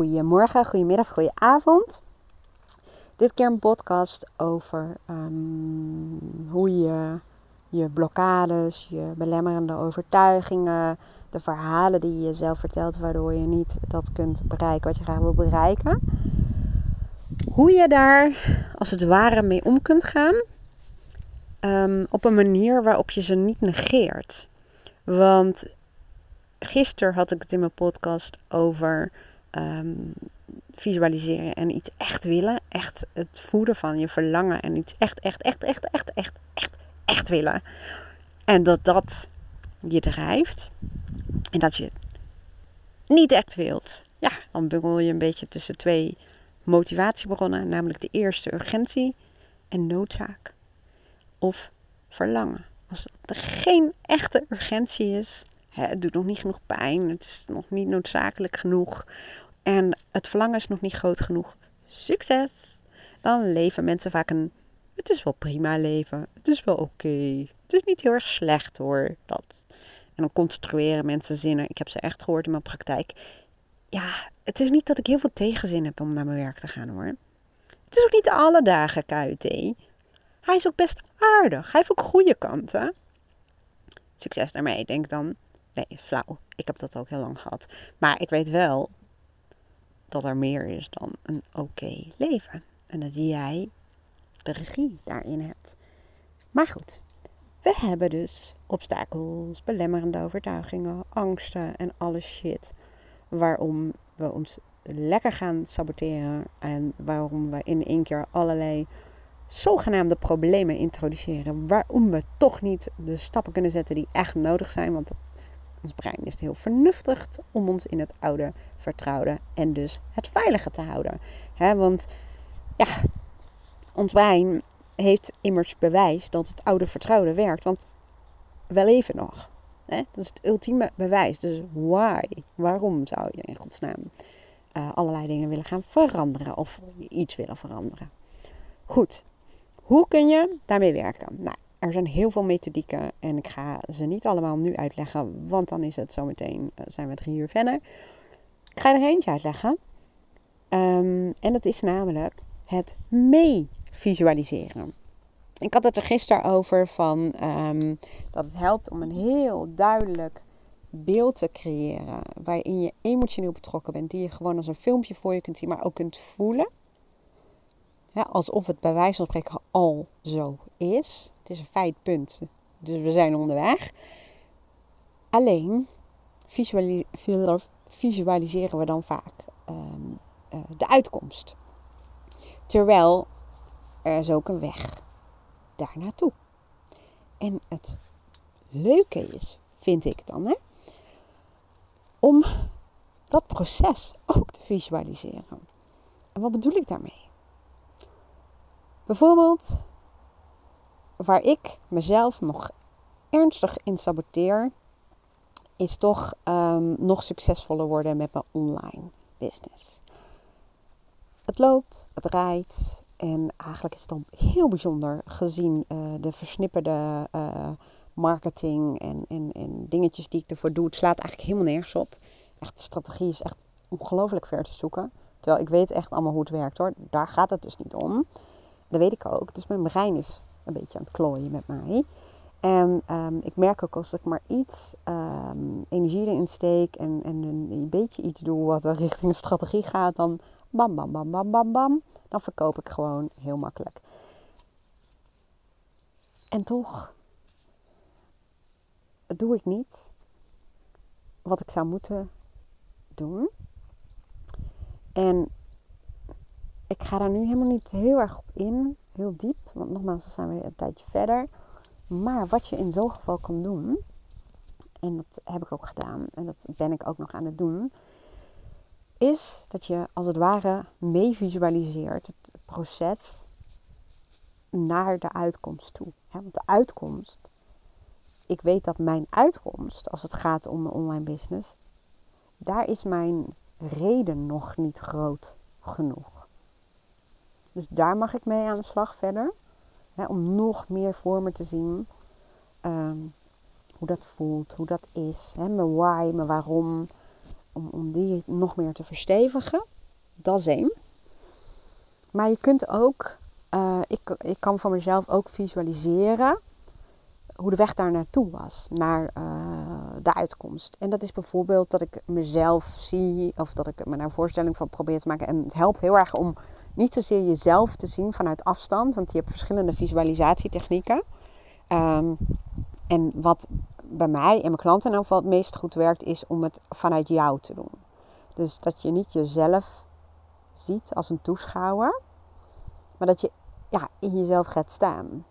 Goedemorgen, goedemiddag, goedenavond. Dit keer een podcast over ehm, hoe je je blokkades, je belemmerende overtuigingen, de verhalen die je jezelf vertelt, waardoor je niet dat kunt bereiken wat je graag wil bereiken. Hoe je daar als het ware mee om kunt gaan. Ehm, op een manier waarop je ze niet negeert. Want gisteren had ik het in mijn podcast over Ehm, visualiseren en iets echt willen. Echt het voeden van je verlangen en iets echt, echt, echt, echt, echt, echt, echt, echt willen. En dat dat je drijft. En dat je het niet echt wilt. Ja, dan bungel je een beetje tussen twee motivatiebronnen. Namelijk de eerste urgentie en noodzaak. Of verlangen. Als er geen echte urgentie is, het doet nog niet genoeg pijn, het is nog niet noodzakelijk genoeg en het verlangen is nog niet groot genoeg. Succes! Dan leven mensen vaak een. Het is wel prima leven. Het is wel oké. Het is niet heel erg slecht hoor. Dat. En dan construeren mensen zinnen. Ik heb ze echt gehoord in mijn praktijk. Ja, het is niet dat ik heel veel tegenzin heb om naar mijn werk te gaan hoor. Het is ook niet alle dagen KUT. Hij is ook best aardig. Hij heeft ook goede kanten. Succes daarmee, denk dan. Nee, flauw. Ik heb dat ook heel lang gehad. Maar ik weet wel dat er meer is dan een oké leven. En dat jij de regie daarin hebt. Maar goed, we hebben dus obstakels, belemmerende overtuigingen, angsten en alle shit. Waarom we ons lekker gaan saboteren en waarom we in één keer allerlei zogenaamde problemen introduceren. Waarom we toch niet de stappen kunnen zetten die echt nodig zijn. Want ons brein is heel vernuftig om ons in het oude vertrouwde en dus het veilige te houden. want ja, ons brein heeft immers bewijs dat het oude vertrouwde werkt. Want we leven nog. Dat is het ultieme bewijs. Dus why? Waarom zou je in godsnaam uh, allerlei dingen willen gaan veranderen of iets willen veranderen? Goed, hoe kun je daarmee werken? Nou, er zijn heel veel methodieken en ik ga ze niet allemaal nu uitleggen, want dan is het zometeen, uh, zijn we drie uur verder. Ik ga er eentje uitleggen. Um, en dat is namelijk het mee-visualiseren. Ik had het er gisteren over van um, dat het helpt om een heel duidelijk beeld te creëren. Waarin je emotioneel betrokken bent. Die je gewoon als een filmpje voor je kunt zien, maar ook kunt voelen. Alsof het bij wijze van spreken al zo is. Het is een feitpunt. Dus we zijn onderweg. Alleen visualiseren we dan vaak ehm, eh, de uitkomst. Terwijl er is ook een weg daar naartoe. En het leuke is, vind ik dan, hè, om dat proces ook te visualiseren. En wat bedoel ik daarmee? Bijvoorbeeld, waar ik mezelf nog ernstig in saboteer, is toch um, nog succesvoller worden met mijn online business. Het loopt, het rijdt en eigenlijk is het dan heel bijzonder gezien uh, de versnipperde uh, marketing en, en, en dingetjes die ik ervoor doe. Het slaat eigenlijk helemaal nergens op. Echt, de strategie is echt ongelooflijk ver te zoeken. Terwijl ik weet echt allemaal hoe het werkt hoor. Daar gaat het dus niet om. Dat weet ik ook. Dus mijn brein is een beetje aan het klooien met mij. En um, ik merk ook als ik maar iets um, energie erin steek en, en een, beetje iets doe wat richting strategie gaat, dan bam, bam, bam, bam, bam, bam, dan verkoop ik gewoon heel makkelijk. En toch doe ik niet wat ik zou moeten doen. En ik ga daar nu helemaal niet heel erg op in, heel diep, want nogmaals, dan zijn we een tijdje verder. Maar wat je in zo'n geval kan doen, en dat heb ik ook gedaan en dat ben ik ook nog aan het doen, is dat je als het ware mee visualiseert het proces naar de uitkomst toe. want de uitkomst, ik weet dat mijn uitkomst, als het gaat om mijn online business, daar is mijn reden nog niet groot genoeg. Dus daar mag ik mee aan de slag verder om nog meer voor me te zien um, hoe dat voelt, hoe dat is. Hè, mijn why, mijn waarom. om, om die nog meer te verstevigen. Dat is één. Maar je kunt ook, uh, ik, ik kan voor mezelf ook visualiseren hoe de weg daar naartoe was, naar uh, de uitkomst. En dat is bijvoorbeeld dat ik mezelf zie, of dat ik me naar een voorstelling van probeer te maken. En het helpt heel erg om niet zozeer jezelf te zien vanuit afstand, want je hebt verschillende visualisatietechnieken. Um, en wat bij mij en mijn klanten in ieder geval het meest goed werkt, is om het vanuit jou te doen. Dus dat je niet jezelf ziet als een toeschouwer, maar dat je ja, in jezelf gaat staan.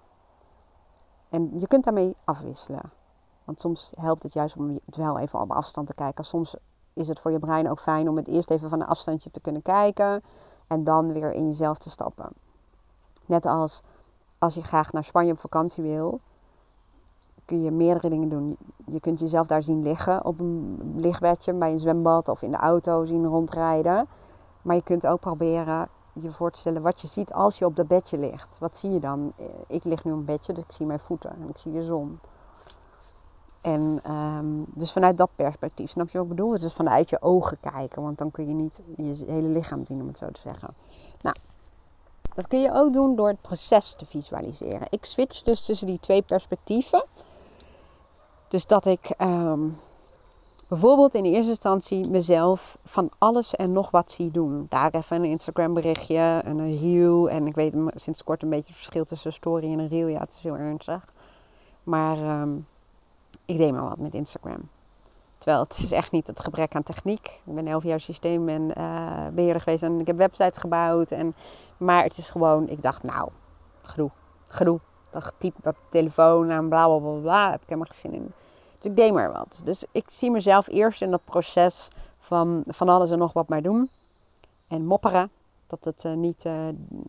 En je kunt daarmee afwisselen. Want soms helpt het juist om het wel even op afstand te kijken. Soms is het voor je brein ook fijn om het eerst even van een afstandje te kunnen kijken en dan weer in jezelf te stappen. Net als als je graag naar Spanje op vakantie wil, kun je meerdere dingen doen. Je kunt jezelf daar zien liggen op een lichtbedje bij een zwembad of in de auto zien rondrijden. Maar je kunt ook proberen je voor te stellen wat je ziet als je op dat bedje ligt. Wat zie je dan? Ik lig nu op een bedje, dus ik zie mijn voeten en ik zie de zon. En um, dus vanuit dat perspectief, snap je wat ik bedoel? Het is vanuit je ogen kijken, want dan kun je niet je hele lichaam zien, om het zo te zeggen. Nou, dat kun je ook doen door het proces te visualiseren. Ik switch dus tussen die twee perspectieven. Dus dat ik um, bijvoorbeeld in eerste instantie mezelf van alles en nog wat zie doen. Daar even een Instagram berichtje, een reel. En ik weet sinds kort een beetje het verschil tussen een story en een reel. Ja, het is heel ernstig. Maar um, ik deed maar wat met Instagram. Terwijl het is echt niet het gebrek aan techniek. Ik ben elf jaar systeem en uh, geweest en ik heb websites gebouwd. En, maar het is gewoon, ik dacht nou, gedoe, gedoe. Dat typ op telefoon en bla bla bla bla. Heb ik helemaal geen zin in. Dus ik deed maar wat. Dus ik zie mezelf eerst in dat proces van van alles en nog wat maar doen. En mopperen. Dat het uh, niet uh,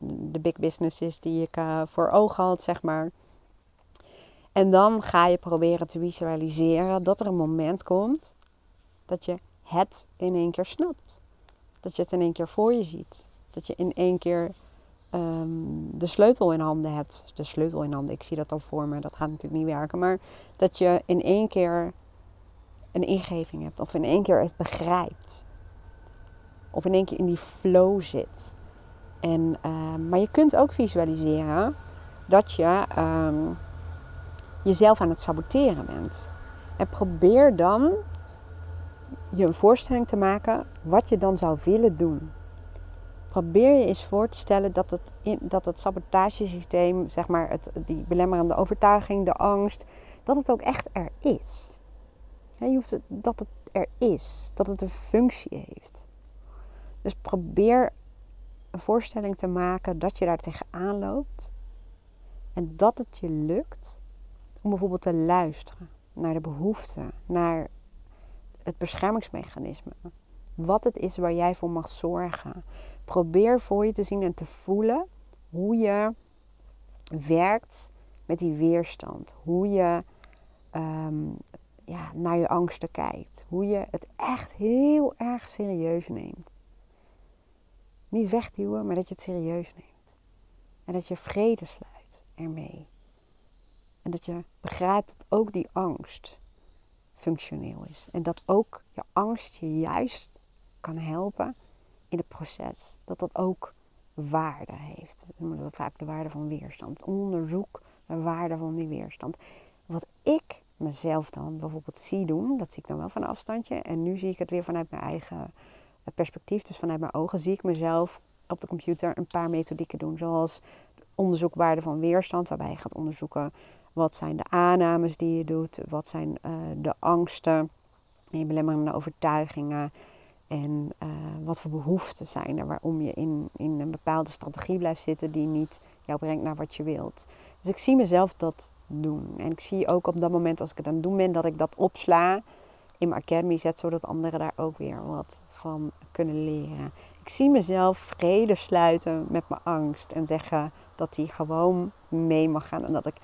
de big business is die ik voor ogen had, zeg maar. En dan ga je proberen te visualiseren dat er een moment komt dat je het in één keer snapt. Dat je het in één keer voor je ziet. Dat je in één keer um, de sleutel in handen hebt. De sleutel in handen, ik zie dat al voor me, dat gaat natuurlijk niet werken. Maar dat je in één keer een ingeving hebt. Of in één keer het begrijpt. Of in één keer in die flow zit. En, um, maar je kunt ook visualiseren dat je um, jezelf aan het saboteren bent. En probeer dan je een voorstelling te maken wat je dan zou willen doen. Probeer je eens voor te stellen dat het, in, dat het sabotagesysteem, zeg maar, het, die belemmerende overtuiging, de angst, dat het ook echt er is. je hoeft het, dat het er is, dat het een functie heeft. Dus probeer een voorstelling te maken dat je daar tegenaan loopt en dat het je lukt om bijvoorbeeld te luisteren naar de behoeften, naar het beschermingsmechanisme. Wat het is waar jij voor mag zorgen. Probeer voor je te zien en te voelen hoe je werkt met die weerstand. Hoe je um, ja, naar je angsten kijkt. Hoe je het echt heel erg serieus neemt. Niet wegduwen, maar dat je het serieus neemt. En dat je vrede sluit ermee. En dat je begrijpt dat ook die angst functioneel is. En dat ook je angst je juist kan helpen in het proces. Dat dat ook waarde heeft. We noemen dat vaak de waarde van weerstand. Onderzoek de waarde van die weerstand. Wat ik mezelf dan bijvoorbeeld zie doen, dat zie ik dan wel van een afstandje. En nu zie ik het weer vanuit mijn eigen perspectief. Dus vanuit mijn ogen zie ik mezelf op de computer een paar methodieken doen. Zoals onderzoek waarde van weerstand, waarbij je gaat onderzoeken wat zijn de aannames die je doet? Wat zijn uh, de angsten en je belemmerende overtuigingen? En uh, wat voor behoeften zijn er waarom je in, in een bepaalde strategie blijft zitten die niet jou brengt naar wat je wilt. Dus ik zie mezelf dat doen. En ik zie ook op dat moment als ik het aan het doen ben dat ik dat opsla in mijn academy zet, zodat anderen daar ook weer wat van kunnen leren. Ik zie mezelf vrede sluiten met mijn angst en zeggen dat die gewoon mee mag gaan en dat ik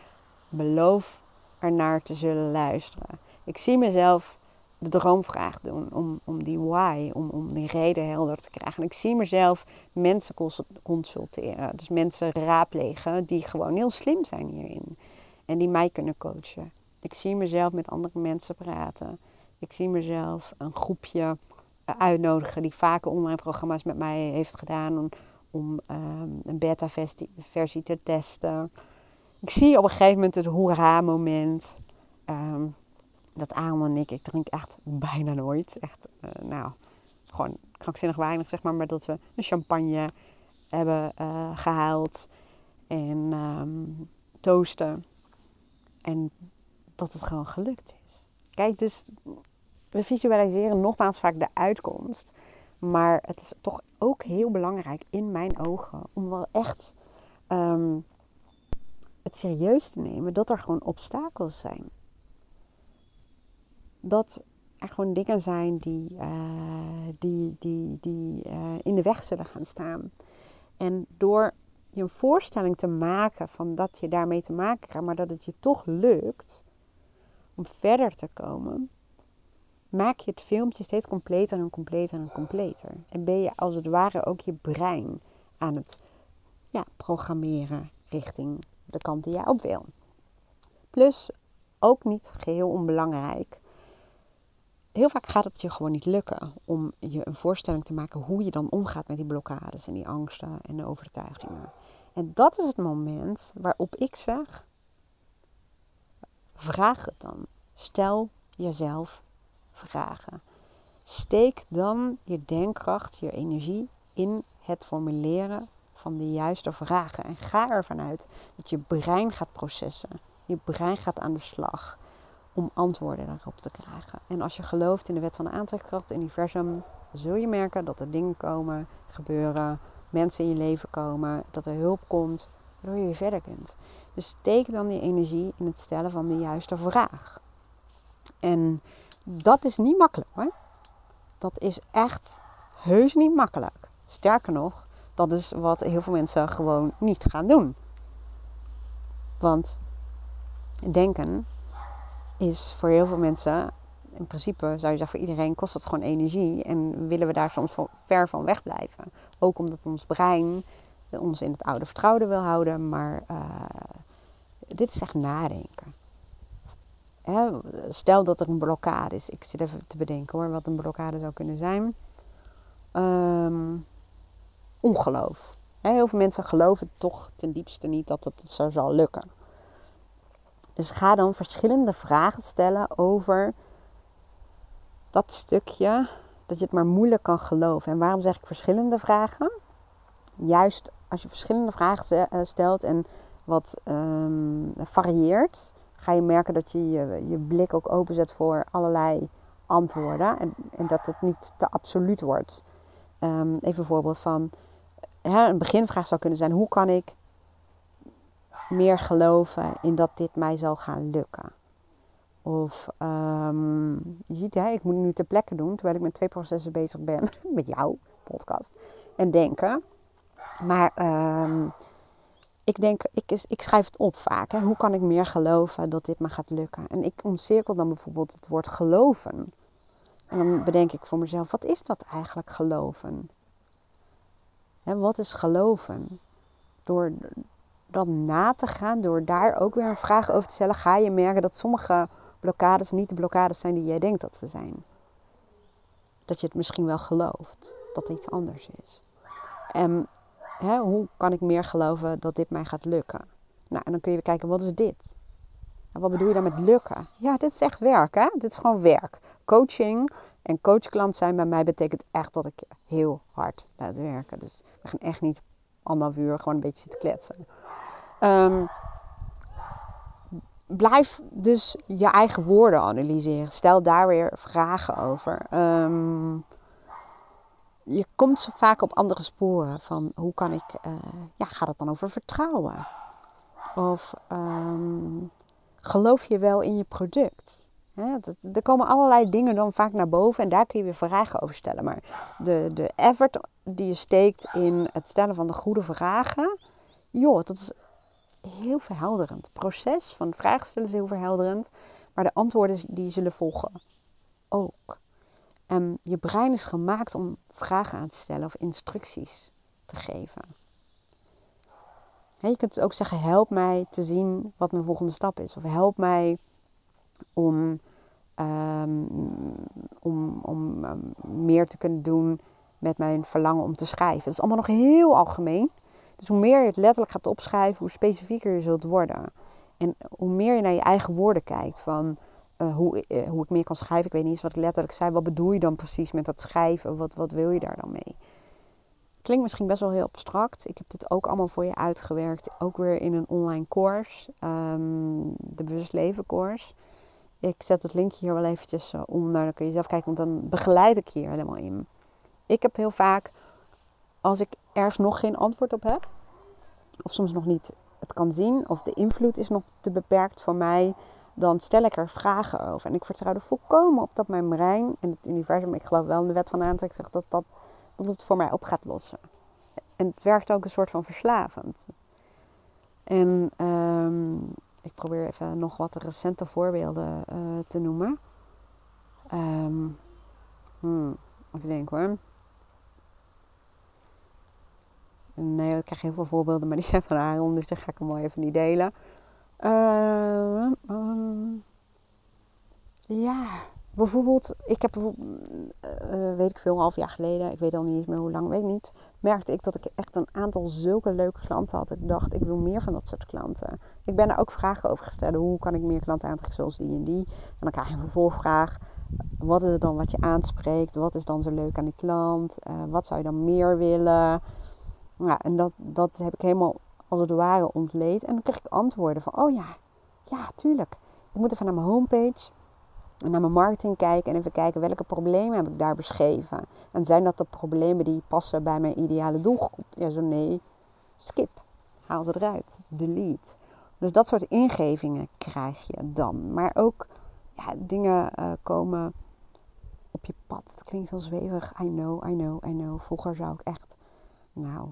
beloof ernaar te zullen luisteren. Ik zie mezelf de droomvraag doen om, om die why, om, om die reden helder te krijgen. En ik zie mezelf mensen consulteren, dus mensen raadplegen die gewoon heel slim zijn hierin en die mij kunnen coachen. Ik zie mezelf met andere mensen praten. Ik zie mezelf een groepje uitnodigen die vaker online programma's met mij heeft gedaan om, om ehm, een beta-versie te testen. Ik zie op een gegeven moment het hoera-moment. Um, dat Aaron en ik, ik drink echt bijna nooit. Echt, uh, nou, gewoon krankzinnig weinig, zeg maar. Maar dat we een champagne hebben uh, gehaald en um, toasten. En dat het gewoon gelukt is. Kijk, dus we visualiseren nogmaals vaak de uitkomst. Maar het is toch ook heel belangrijk in mijn ogen om wel echt um, het serieus te nemen dat er gewoon obstakels zijn. Dat er gewoon dingen zijn die, uh, die, die, die uh, in de weg zullen gaan staan. En door je een voorstelling te maken van dat je daarmee te maken krijgt, maar dat het je toch lukt om verder te komen, maak je het filmpje steeds completer en completer en completer. En ben je als het ware ook je brein aan het ja, programmeren richting de kant die jij op wil. Plus, ook niet geheel onbelangrijk. Heel vaak gaat het je gewoon niet lukken om je een voorstelling te maken hoe je dan omgaat met die blokkades en die angsten en de overtuigingen. En dat is het moment waarop ik zeg: vraag het dan. Stel jezelf vragen. Steek dan je denkkracht, je energie in het formuleren van de juiste vragen. En ga ervan uit dat je brein gaat processen. Je brein gaat aan de slag om antwoorden daarop te krijgen. En als je gelooft in de wet van de aantrekkingskracht, in universum, zul je merken dat er dingen komen, gebeuren, mensen in je leven komen, dat er hulp komt, waardoor je weer verder kunt. Dus steek dan die energie in het stellen van de juiste vraag. En dat is niet makkelijk hoor. Dat is echt heus niet makkelijk. Sterker nog, dat is wat heel veel mensen gewoon niet gaan doen. Want denken is voor heel veel mensen, in principe zou je zeggen voor iedereen, kost het gewoon energie. En willen we daar soms ver van wegblijven. Ook omdat ons brein ons in het oude vertrouwde wil houden. Maar uh, dit is echt nadenken. Hè, stel dat er een blokkade is. Ik zit even te bedenken hoor, wat een blokkade zou kunnen zijn. Um, ongeloof. heel veel mensen geloven toch ten diepste niet dat het zo zal lukken. Dus ga dan verschillende vragen stellen over dat stukje dat je het maar moeilijk kan geloven. En waarom zeg ik verschillende vragen? Juist als je verschillende vragen eh, stelt en wat um, varieert, ga je merken dat je, je je blik ook openzet voor allerlei antwoorden. En, en dat het niet te absoluut wordt. Um, even een voorbeeld van hè, een beginvraag zou kunnen zijn: hoe kan ik meer geloven in dat dit mij zal gaan lukken? Of um, je ziet, hè, ik moet nu ter plekke doen terwijl ik met twee processen bezig ben met jouw podcast en denken. Maar um, ik denk, ik, ik schrijf het op vaak. Hè. Hoe kan ik meer geloven dat dit me gaat lukken? En ik omcirkel dan bijvoorbeeld het woord geloven. En dan bedenk ik voor mezelf, wat is dat eigenlijk geloven? Hè, wat is geloven? Door dat na te gaan, door daar ook weer een vraag over te stellen, ga je merken dat sommige blokkades niet de blokkades zijn die jij denkt dat ze zijn. Dat je het misschien wel gelooft, dat het iets anders is. En hoe kan ik meer geloven dat dit mij gaat lukken? Nou, en dan kun je kijken, wat is dit? Wat bedoel je dan met lukken? Ja, dit is echt werk, hè? Dit is gewoon werk. Coaching en coachklant zijn bij mij betekent echt dat ik heel hard laat werken. Dus we gaan echt niet anderhalf uur gewoon een beetje zitten kletsen. Um, blijf dus je eigen woorden analyseren. Stel daar weer vragen over. Um, je komt vaak op andere sporen van hoe kan ik, uh, ja, gaat het dan over vertrouwen? Of um, geloof je wel in je product? dat, er komen allerlei dingen dan vaak naar boven en daar kun je weer vragen over stellen. Maar de, de effort die je steekt in het stellen van de goede vragen, joh, dat is heel verhelderend. Het proces van vragen stellen is heel verhelderend, maar de antwoorden die zullen volgen ook. En je brein is gemaakt om vragen aan te stellen of instructies te geven. Je kunt ook zeggen: help mij te zien wat mijn volgende stap is. Of help mij om Ehm, om om ehm, meer te kunnen doen met mijn verlangen om te schrijven. Dat is allemaal nog heel algemeen. Dus hoe meer je het letterlijk gaat opschrijven, hoe specifieker je zult worden. En hoe meer je naar je eigen woorden kijkt van uh, hoe, uh, hoe ik meer kan schrijven. Ik weet niet eens wat ik letterlijk zei. Wat bedoel je dan precies met dat schrijven? Wat, wat wil je daar dan mee? Klinkt misschien best wel heel abstract. Ik heb dit ook allemaal voor je uitgewerkt. Ook weer in een online course. Um, de Bewust Leven course. Ik zet het linkje hier wel eventjes uh, om. Nou, dan kun je zelf kijken. Want dan begeleid ik hier helemaal in. Ik heb heel vaak, als ik ergens nog geen antwoord op heb. Of soms nog niet het kan zien. Of de invloed is nog te beperkt voor mij dan stel ik er vragen over. En ik vertrouw er volkomen op dat mijn brein en het universum, ik geloof wel in de wet van aantrekking, dat, dat, dat het voor mij op gaat lossen. En het werkt ook een soort van verslavend. En um, ik probeer even nog wat recente voorbeelden uh, te noemen. Um, hmm, even denken hoor. Nee, ik krijg heel veel voorbeelden, maar die zijn van Aaron, dus daar ga ik hem mooi even niet delen. Uh, ja, bijvoorbeeld, ik heb uh, weet ik veel, een half jaar geleden, ik weet al niet meer hoe lang, weet ik niet, merkte ik dat ik echt een aantal zulke leuke klanten had. Ik dacht, ik wil meer van dat soort klanten. Ik ben er ook vragen over gesteld. Hoe kan ik meer klanten aantrekken zoals die en die? En dan krijg je een vervolgvraag. Wat is het dan wat je aanspreekt? Wat is dan zo leuk aan die klant? Uh, wat zou je dan meer willen? En dat, dat heb ik helemaal als het ware ontleed. En dan kreeg ik antwoorden van, oh ja, ja, tuurlijk. Ik moet even naar mijn homepage en naar mijn marketing kijken en even kijken welke problemen heb ik daar beschreven. En zijn dat de problemen die passen bij mijn ideale doelgroep? Ja, zo nee. Skip. Haal ze eruit. Delete. Dus dat soort ingevingen krijg je dan. Maar ook ja, dingen uh, komen op je pad. Het klinkt heel zweverig. I know, I know, I know. Vroeger zou ik echt, nou,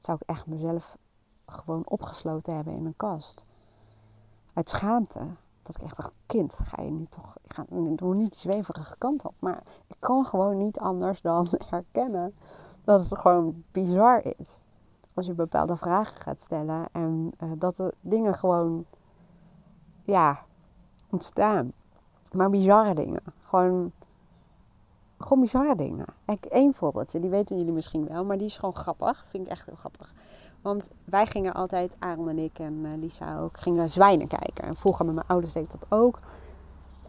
zou ik echt mezelf gewoon opgesloten hebben in een kast. Uit schaamte. Dat ik echt dacht, kind, ga je nu toch, ik ga nog niet die zweverige kant op. Maar ik kan gewoon niet anders dan erkennen dat het gewoon bizar is. Als je bepaalde vragen gaat stellen en uh, dat de dingen gewoon, ja, ontstaan. Maar bizarre dingen. Gewoon, gewoon bizarre dingen. Één voorbeeldje, die weten jullie misschien wel, maar die is gewoon grappig. Vind ik echt heel grappig. Want wij gingen altijd, Aaron en ik en uh, Lisa ook, gingen zwijnen kijken. En vroeger met mijn ouders deed dat ook.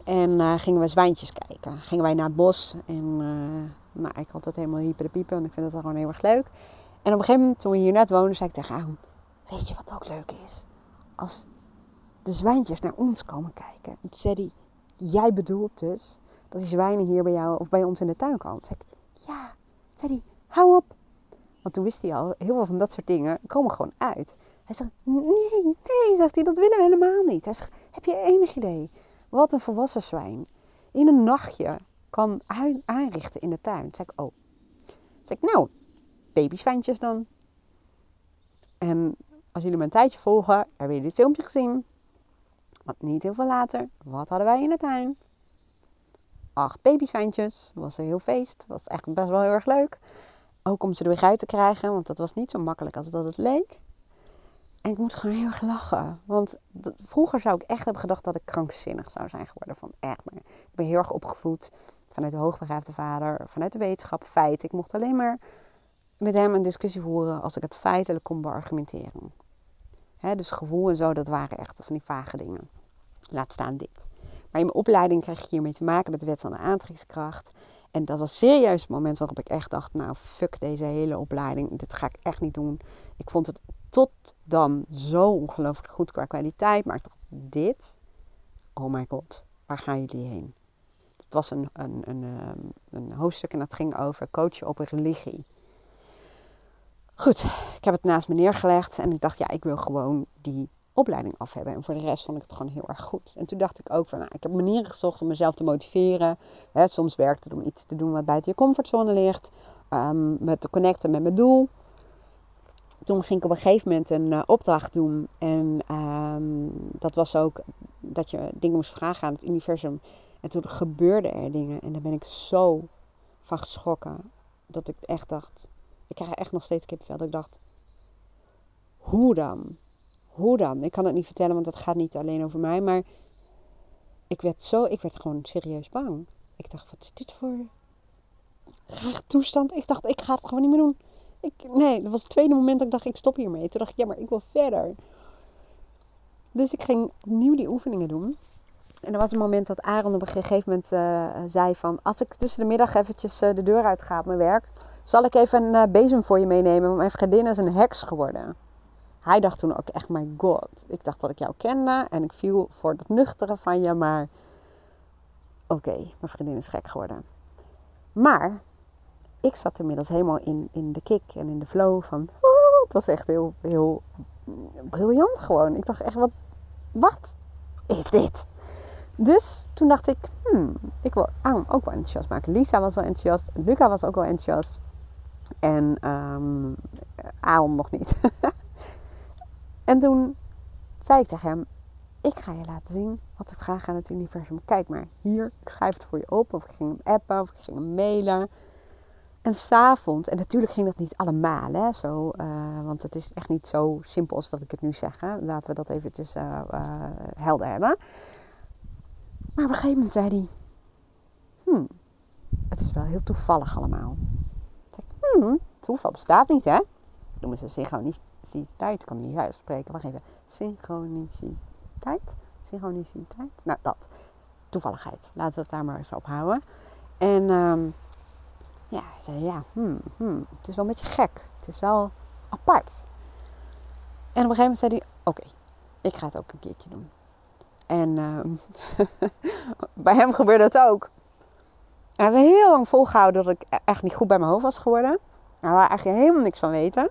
En uh, gingen we zwijntjes kijken. Gingen wij naar het bos. En uh, nou, ik had het helemaal hyper de piepen. Want ik vind het gewoon heel erg leuk. En op een gegeven moment, toen we hier net woonden, zei ik tegen Aaron... Weet je wat ook leuk is? Als de zwijntjes naar ons komen kijken. En toen zei hij... Jij bedoelt dus dat die zwijnen hier bij jou of bij ons in de tuin komen? Toen zei ik... Ja. Toen zei hij... Hou op. Toen wist hij al, heel veel van dat soort dingen komen gewoon uit. Hij zegt, nee, nee, zegt hij, dat willen we helemaal niet. Hij zegt, heb je enig idee wat een volwassen zwijn in een nachtje kan aanrichten in de tuin? Zeg ik, oh. Zeg ik, nou, babyzwijntjes dan. En als jullie me een tijdje volgen, hebben jullie dit filmpje gezien. Want niet heel veel later, wat hadden wij in de tuin? Acht babyzwijntjes. Was een heel feest. Was echt best wel heel erg leuk. Ook om ze er weer uit te krijgen, want dat was niet zo makkelijk als dat het leek. En ik moet gewoon heel erg lachen. Want vroeger zou ik echt hebben gedacht dat ik krankzinnig zou zijn geworden. Van echt, maar ik ben heel erg opgevoed vanuit de hoogbegaafde vader, vanuit de wetenschap, feit. Ik mocht alleen maar met hem een discussie voeren als ik het feitelijk kon beargumenteren. Dus gevoel en zo, dat waren echt van die vage dingen. Laat staan dit. Maar in mijn opleiding kreeg ik hiermee te maken met de wet van de aantrekkingskracht. En dat was serieus het moment waarop ik echt dacht, nou fuck deze hele opleiding, dit ga ik echt niet doen. Ik vond het tot dan zo ongelooflijk goed qua kwaliteit, maar dacht, dit, oh my god, waar gaan jullie heen? Het was een, een, een, ehm, een hoofdstuk en dat ging over coachen op religie. Goed, ik heb het naast me neergelegd en ik dacht, ja, ik wil gewoon die opleiding af hebben. En voor de rest vond ik het gewoon heel erg goed. En toen dacht ik ook van, nou, ik heb manieren gezocht om mezelf te motiveren. Soms werkt het om iets te doen wat buiten je comfortzone ligt. Um, me te connecten met mijn doel. Toen ging ik op een gegeven moment een uh, opdracht doen. En um, dat was ook dat je dingen moest vragen aan het universum. En toen gebeurden er dingen. En daar ben ik zo van geschrokken. Dat ik echt dacht... Ik krijg echt nog steeds kipvel. Dat ik dacht... Hoe dan? Hoe dan? Ik kan het niet vertellen, want het gaat niet alleen over mij. Maar ik werd zo, ik werd gewoon serieus bang. Ik dacht, wat is dit voor graag toestand? Ik dacht, ik ga het gewoon niet meer doen. Ik, nee, dat was het tweede moment dat ik dacht, ik stop hiermee. Toen dacht ik, ja, maar ik wil verder. Dus ik ging opnieuw die oefeningen doen. En er was een moment dat Aaron op een gegeven moment uh, zei van... Als ik tussen de middag eventjes uh, de deur uit ga op mijn werk... Zal ik even een uh, bezem voor je meenemen? Want mijn vriendin is een heks geworden. Hij dacht toen ook echt, my god. Ik dacht dat ik jou kende en ik viel voor het nuchtere van je. Maar oké, mijn vriendin is gek geworden. Maar ik zat inmiddels helemaal in, in de kick en in de flow van... Oh, het was echt heel, heel briljant gewoon. Ik dacht echt, wat, wat is dit? Dus toen dacht ik, hmm, ik wil Aaron ook wel enthousiast maken. Lisa was wel enthousiast, Luca was ook wel enthousiast. En um, nog niet. en toen zei ik tegen hem, ik ga je laten zien wat ik vraag aan het universum. Kijk maar, hier, ik schrijf het voor je op. Of ik ging hem appen, of ik ging hem mailen. En s'avonds, en natuurlijk ging dat niet allemaal, hè, zo, uh, want het is echt niet zo simpel als dat ik het nu zeg. Laten we dat eventjes uh, helder hebben. Maar op een gegeven moment zei hij: Hmm, het is wel heel toevallig allemaal. Hmm, toeval bestaat niet, hè? Noemen ze synchroniciteit. Ik kan niet uitspreken. Wacht even. Synchroniciteit? Synchroniciteit? Nou, dat. Toevalligheid. Laten we het daar maar even op houden. En um, ja, zei: Ja, hmm, hmm, het is wel een beetje gek. Het is wel apart. En op een gegeven moment zei hij: Oké, ik ga het ook een keertje doen. En uh, bij hem gebeurde het ook. We hebben heel lang volgehouden dat ik e-, echt niet goed bij mijn hoofd was geworden. Daar waar eigenlijk helemaal niks van weten.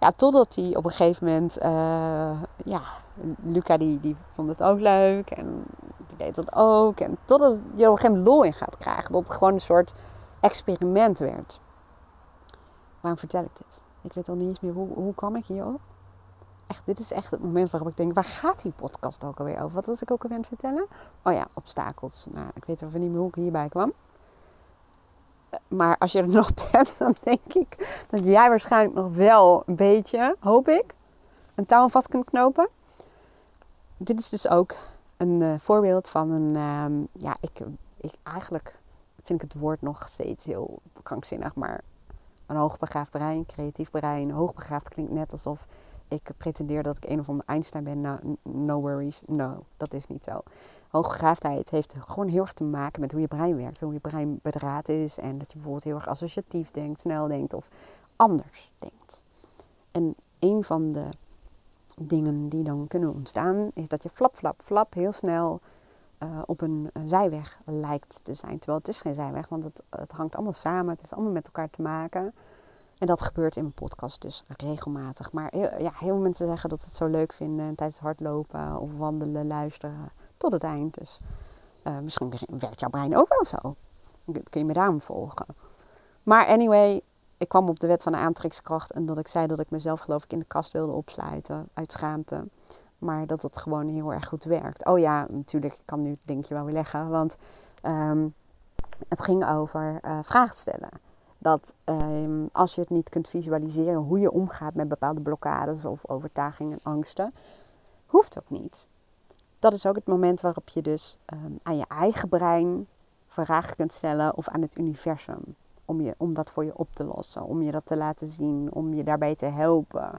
Ja, totdat hij op een gegeven moment, uh, ja, Luca die, die vond het ook leuk en die deed dat ook. En totdat je op een gegeven moment lol in gaat krijgen. Dat het gewoon een soort experiment werd. Waarom vertel ik dit? Ik weet al niet eens meer hoe, hoe kwam ik hierop echt, dit is echt het moment waarop ik denk, waar gaat die podcast ook alweer over? Wat was ik ook alweer aan het vertellen? Oh ja, obstakels. Nou, ik weet even niet meer hoe ik hierbij kwam. Maar als je er nog bent, dan denk ik dat jij waarschijnlijk nog wel een beetje, hoop ik, een touw vast kunt knopen. Dit is dus ook een uh, voorbeeld van een, um, ja, ik, ik eigenlijk vind ik het woord nog steeds heel krankzinnig, maar een hoogbegaafd brein, creatief brein. Hoogbegaafd klinkt net alsof ik pretendeer dat ik een of andere Einstein ben. Nou, no worries. No, dat is niet zo. Hooggegaafdheid heeft gewoon heel erg te maken met hoe je brein werkt. Hoe je brein bedraad is. En dat je bijvoorbeeld heel erg associatief denkt, snel denkt of anders denkt. En een van de dingen die dan kunnen ontstaan is dat je flap, flap, flap heel snel uh, op een, zijweg lijkt te zijn. Terwijl het is geen zijweg, want het, het hangt allemaal samen. Het heeft allemaal met elkaar te maken. En dat gebeurt in mijn podcast dus regelmatig. Maar heel, ja, heel veel mensen zeggen dat ze het zo leuk vinden tijdens hardlopen of wandelen, luisteren tot het eind. Dus uh, misschien werkt jouw brein ook wel zo. Kun je me daarom volgen. Maar anyway, ik kwam op de wet van de aantrekkingskracht en dat ik zei dat ik mezelf geloof ik in de kast wilde opsluiten uit schaamte. Maar dat het gewoon heel erg goed werkt. Oh ja, natuurlijk, ik kan nu het linkje wel weer leggen. Want um, het ging over uh, vragen stellen dat um, als je het niet kunt visualiseren hoe je omgaat met bepaalde blokkades of overtuigingen en angsten, hoeft ook niet. Dat is ook het moment waarop je dus um, aan je eigen brein vragen kunt stellen of aan het universum. Om, je, om dat voor je op te lossen, om je dat te laten zien, om je daarbij te helpen.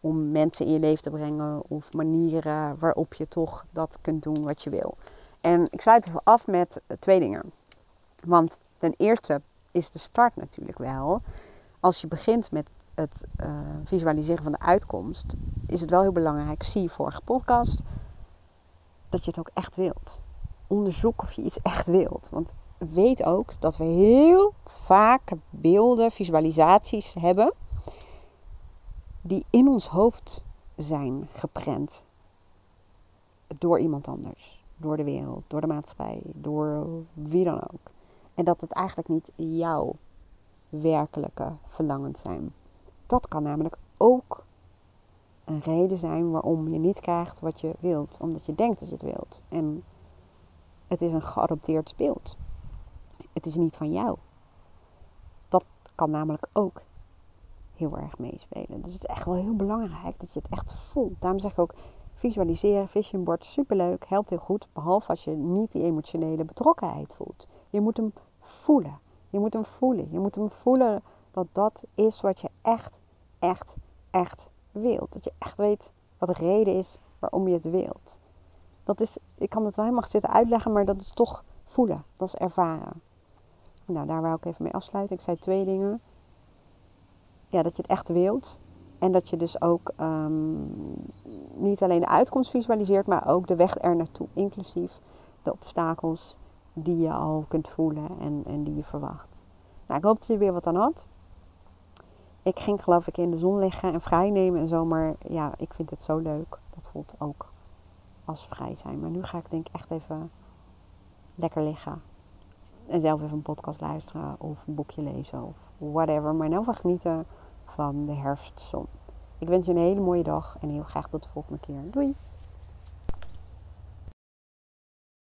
Om mensen in je leven te brengen of manieren waarop je toch dat kunt doen wat je wil. En ik sluit even af met twee dingen. Want ten eerste is de start natuurlijk wel. Als je begint met het uh, visualiseren van de uitkomst, is het wel heel belangrijk. Zie je vorige podcast dat je het ook echt wilt. Onderzoek of je iets echt wilt. Want weet ook dat we heel vaak beelden, visualisaties hebben die in ons hoofd zijn geprent door iemand anders, door de wereld, door de maatschappij, door wie dan ook. En dat het eigenlijk niet jouw werkelijke verlangens zijn. Dat kan namelijk ook een reden zijn waarom je niet krijgt wat je wilt. Omdat je denkt dat je het wilt. En het is een geadopteerd beeld. Het is niet van jou. Dat kan namelijk ook heel erg meespelen. Dus het is echt wel heel belangrijk dat je het echt voelt. Daarom zeg ik ook, Visualiseren, vision board, superleuk, helpt heel goed. Behalve als je niet die emotionele betrokkenheid voelt. Je moet hem voelen. Je moet hem voelen. Je moet hem voelen dat dat is wat je echt, echt, echt Dat je echt weet wat de reden is waarom je het wilt. Dat is, ik kan het wel helemaal zitten uitleggen, maar dat is toch voelen. Dat is ervaren. Nou, daar wou ik even mee afsluiten. Ik zei twee dingen. Ja, dat je het echt wilt. En dat je dus ook um, niet alleen de uitkomst visualiseert, maar ook de weg er naartoe, inclusief de obstakels die je al kunt voelen en, en die je verwacht. Nou, ik hoop dat je weer wat aan had. Ik ging geloof ik in de zon liggen en vrij nemen en zo, maar ja, ik vind het zo leuk. Dat voelt ook als vrij zijn. Maar nu ga ik denk ik echt even lekker liggen. En zelf even een podcast luisteren of een boekje lezen of whatever. Maar nou van genieten van de herfstzon. Ik wens je een hele mooie dag en heel graag tot de volgende keer. Doei!